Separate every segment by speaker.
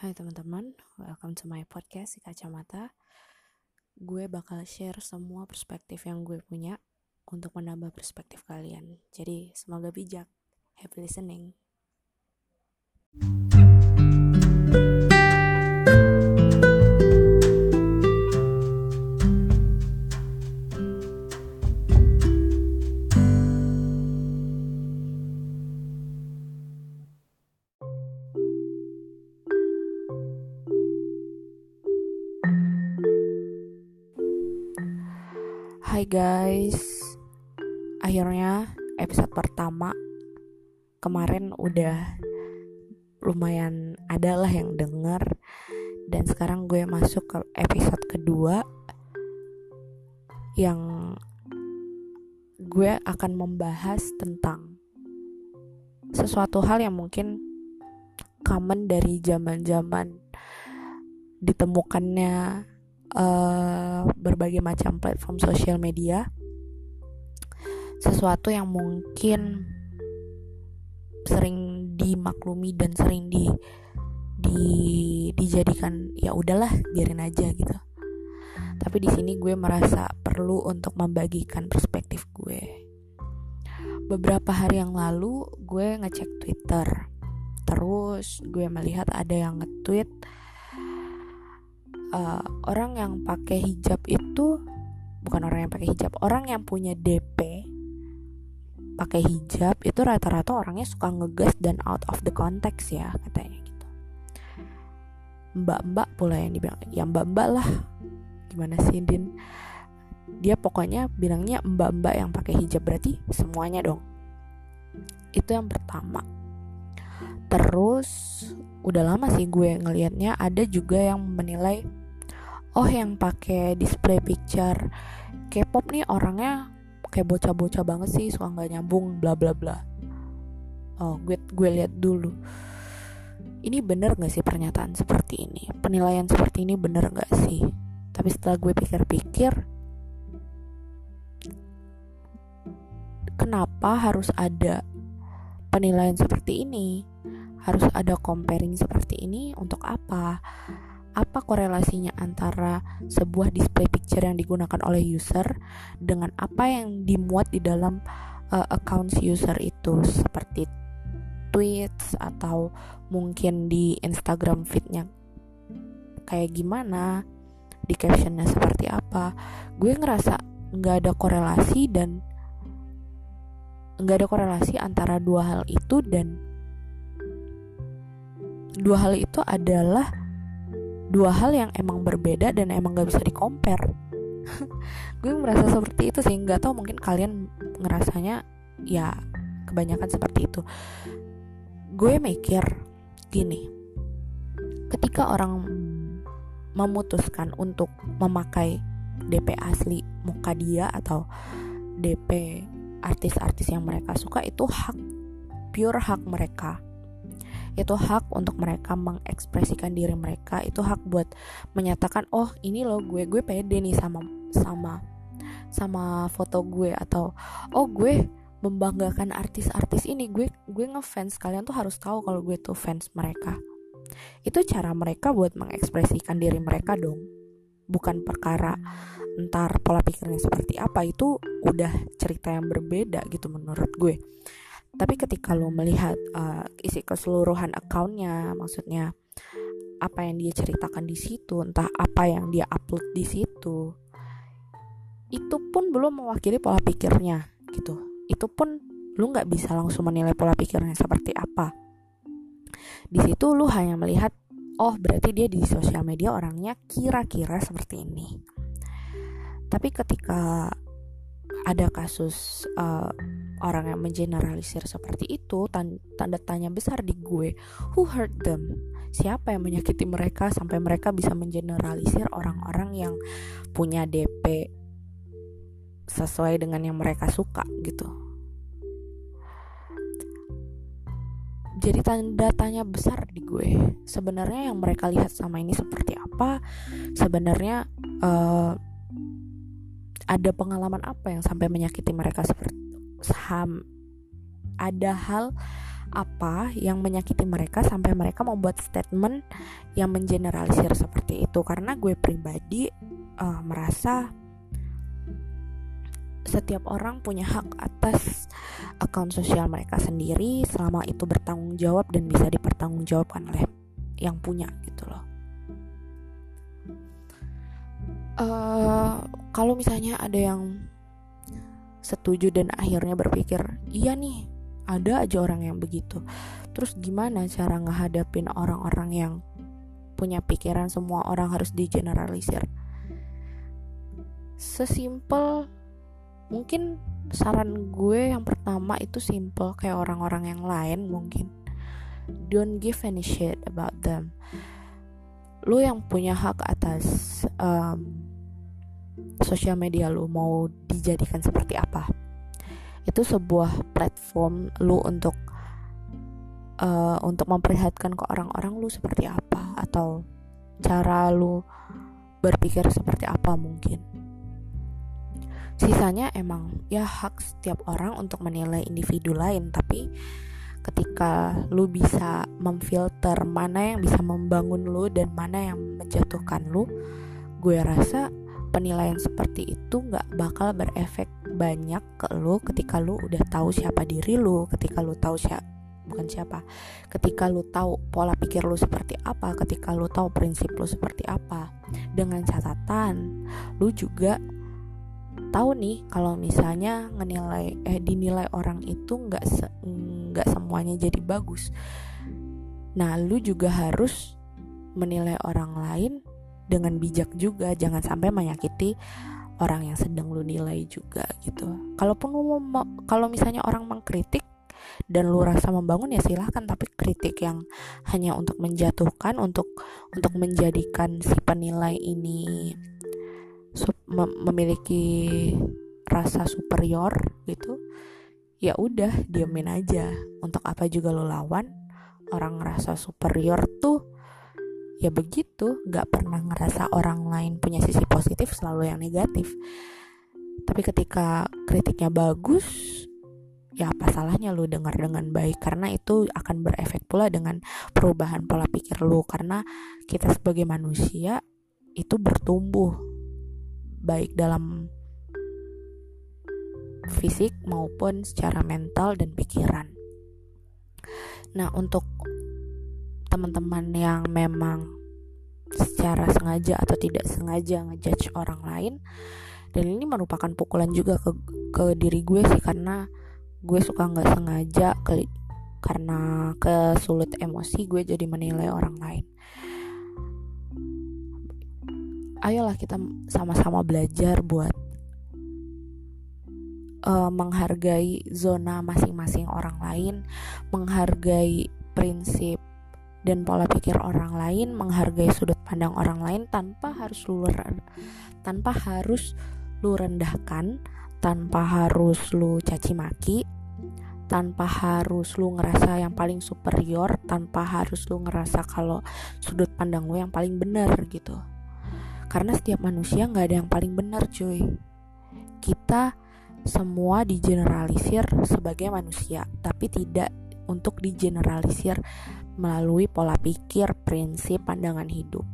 Speaker 1: Hai teman-teman, welcome to my podcast si Kacamata. Gue bakal share semua perspektif yang gue punya untuk menambah perspektif kalian. Jadi semoga bijak. Happy listening. Guys, akhirnya episode pertama kemarin udah lumayan ada lah yang denger. Dan sekarang gue masuk ke episode kedua yang gue akan membahas tentang sesuatu hal yang mungkin common dari zaman-zaman ditemukannya uh, berbagai macam platform sosial media sesuatu yang mungkin sering dimaklumi dan sering di di dijadikan ya udahlah biarin aja gitu. Tapi di sini gue merasa perlu untuk membagikan perspektif gue. Beberapa hari yang lalu gue ngecek Twitter. Terus gue melihat ada yang nge-tweet uh, orang yang pakai hijab itu bukan orang yang pakai hijab, orang yang punya DP pakai hijab itu rata-rata orangnya suka ngegas dan out of the context ya katanya gitu. Mbak-mbak pula yang dibilang, ya mbak-mbak lah. Gimana sih Din? Dia pokoknya bilangnya mbak-mbak yang pakai hijab berarti semuanya dong. Itu yang pertama. Terus udah lama sih gue ngelihatnya ada juga yang menilai oh yang pakai display picture K-pop nih orangnya kayak bocah-bocah banget sih suka nggak nyambung bla bla bla. Oh gue gue lihat dulu. Ini bener gak sih pernyataan seperti ini? Penilaian seperti ini bener gak sih? Tapi setelah gue pikir-pikir kenapa harus ada penilaian seperti ini? Harus ada comparing seperti ini untuk apa apa korelasinya antara sebuah display picture yang digunakan oleh user dengan apa yang dimuat di dalam uh, account user itu? Seperti tweets atau mungkin di Instagram feednya. Kayak gimana? Di captionnya seperti apa? Gue ngerasa nggak ada korelasi dan nggak ada korelasi antara dua hal itu dan dua hal itu adalah dua hal yang emang berbeda dan emang gak bisa di compare gue merasa seperti itu sih nggak tau mungkin kalian ngerasanya ya kebanyakan seperti itu. Gue mikir gini ketika orang memutuskan untuk memakai DP asli muka dia atau DP artis-artis yang mereka suka itu hak pure hak mereka itu hak untuk mereka mengekspresikan diri mereka. Itu hak buat menyatakan oh ini loh gue gue pede nih sama sama sama foto gue. Atau oh gue membanggakan artis-artis ini. Gue gue ngefans. Kalian tuh harus tahu kalau gue tuh fans mereka. Itu cara mereka buat mengekspresikan diri mereka dong. Bukan perkara entar pola pikirnya seperti apa. Itu udah cerita yang berbeda gitu menurut gue tapi ketika lo melihat uh, isi keseluruhan accountnya maksudnya apa yang dia ceritakan di situ entah apa yang dia upload di situ itu pun belum mewakili pola pikirnya gitu. Itu pun lu nggak bisa langsung menilai pola pikirnya seperti apa. Di situ lu hanya melihat oh berarti dia di sosial media orangnya kira-kira seperti ini. Tapi ketika ada kasus uh, orang yang mengeneralisir seperti itu tanda tanya besar di gue. Who hurt them? Siapa yang menyakiti mereka sampai mereka bisa mengeneralisir orang-orang yang punya DP sesuai dengan yang mereka suka gitu? Jadi tanda tanya besar di gue. Sebenarnya yang mereka lihat sama ini seperti apa? Sebenarnya uh, ada pengalaman apa yang sampai menyakiti mereka seperti ham ada hal apa yang menyakiti mereka sampai mereka membuat statement yang mengeneralisir seperti itu karena gue pribadi uh, merasa setiap orang punya hak atas akun sosial mereka sendiri selama itu bertanggung jawab dan bisa dipertanggungjawabkan oleh yang punya gitu loh. Uh, kalau misalnya ada yang setuju dan akhirnya berpikir iya nih ada aja orang yang begitu. Terus gimana cara ngehadapin orang-orang yang punya pikiran semua orang harus digeneralisir? Sesimpel mungkin saran gue yang pertama itu simple kayak orang-orang yang lain mungkin. Don't give any shit about them. Lu yang punya hak atas um, sosial media lu mau dijadikan seperti apa. Itu sebuah platform lu untuk uh, untuk memperlihatkan ke orang-orang lu seperti apa atau cara lu berpikir seperti apa mungkin. Sisanya emang ya hak setiap orang untuk menilai individu lain tapi ketika lu bisa memfilter mana yang bisa membangun lu dan mana yang menjatuhkan lu gue rasa penilaian seperti itu nggak bakal berefek banyak ke lu ketika lu udah tahu siapa diri lu ketika lu tahu siapa bukan siapa ketika lu tahu pola pikir lu seperti apa ketika lu tahu prinsip lu seperti apa. Dengan catatan lu juga tahu nih kalau misalnya ngenilai eh dinilai orang itu nggak se, nggak semuanya jadi bagus. Nah lu juga harus menilai orang lain dengan bijak juga jangan sampai menyakiti orang yang sedang lu nilai juga gitu. Kalaupun lu mau kalau misalnya orang mengkritik dan lu rasa membangun ya silahkan. Tapi kritik yang hanya untuk menjatuhkan untuk untuk menjadikan si penilai ini mem memiliki rasa superior gitu ya udah diamin aja. Untuk apa juga lo lawan? Orang ngerasa superior tuh ya begitu gak pernah ngerasa orang lain punya sisi positif selalu yang negatif. Tapi ketika kritiknya bagus ya apa salahnya lu dengar dengan baik? Karena itu akan berefek pula dengan perubahan pola pikir lu. Karena kita sebagai manusia itu bertumbuh. Baik dalam fisik maupun secara mental dan pikiran. Nah, untuk teman-teman yang memang secara sengaja atau tidak sengaja ngejudge orang lain dan ini merupakan pukulan juga ke ke diri gue sih karena gue suka nggak sengaja ke karena kesulit emosi gue jadi menilai orang lain. Ayolah kita sama-sama belajar buat uh, menghargai zona masing-masing orang lain menghargai prinsip dan pola pikir orang lain, menghargai sudut pandang orang lain tanpa harus lu tanpa harus lu rendahkan, tanpa harus lu caci maki, tanpa harus lu ngerasa yang paling superior, tanpa harus lu ngerasa kalau sudut pandang lu yang paling benar gitu. Karena setiap manusia nggak ada yang paling benar, cuy. Kita semua digeneralisir sebagai manusia, tapi tidak untuk digeneralisir melalui pola pikir, prinsip, pandangan hidup.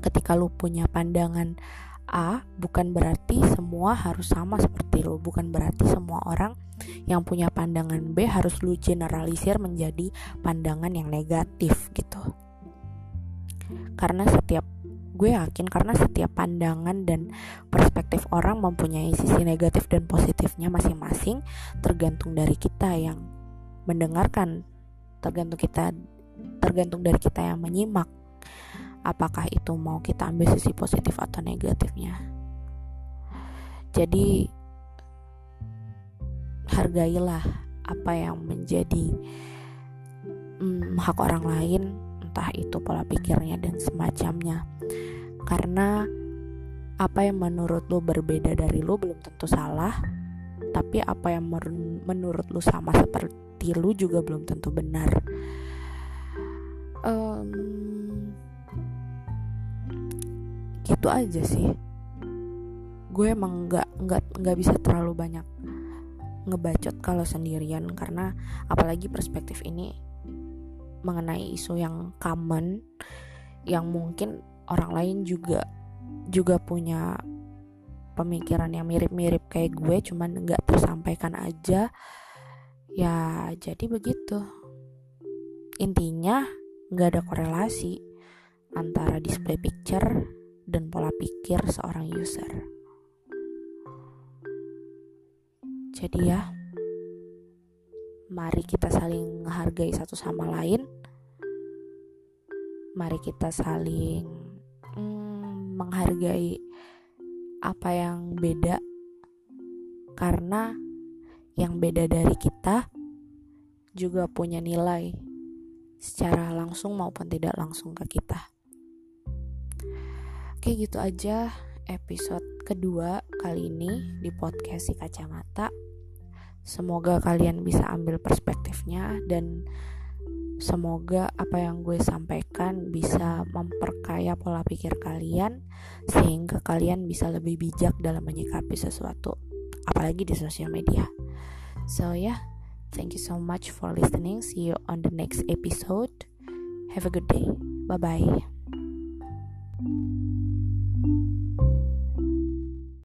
Speaker 1: Ketika lu punya pandangan A, bukan berarti semua harus sama seperti lu, bukan berarti semua orang yang punya pandangan B harus lu generalisir menjadi pandangan yang negatif gitu. Karena setiap gue yakin karena setiap pandangan dan perspektif orang mempunyai sisi negatif dan positifnya masing-masing tergantung dari kita yang mendengarkan tergantung kita tergantung dari kita yang menyimak apakah itu mau kita ambil sisi positif atau negatifnya. Jadi hargailah apa yang menjadi hmm, hak orang lain entah itu pola pikirnya dan semacamnya. Karena apa yang menurut lo berbeda dari lo belum tentu salah tapi apa yang menurut lo sama seperti lu juga belum tentu benar. Um, gitu aja sih. Gue emang nggak nggak nggak bisa terlalu banyak ngebacot kalau sendirian karena apalagi perspektif ini mengenai isu yang common yang mungkin orang lain juga juga punya pemikiran yang mirip-mirip kayak gue cuman nggak tersampaikan aja. Ya jadi begitu. Intinya nggak ada korelasi antara display picture dan pola pikir seorang user. Jadi ya mari kita saling menghargai satu sama lain. Mari kita saling hmm, menghargai apa yang beda karena yang beda dari kita juga punya nilai secara langsung maupun tidak langsung ke kita. Oke, gitu aja episode kedua kali ini di podcast si kacamata. Semoga kalian bisa ambil perspektifnya dan Semoga apa yang gue sampaikan bisa memperkaya pola pikir kalian sehingga kalian bisa lebih bijak dalam menyikapi sesuatu, apalagi di sosial media. So yeah, thank you so much for listening. See you on the next episode. Have a good day. Bye bye.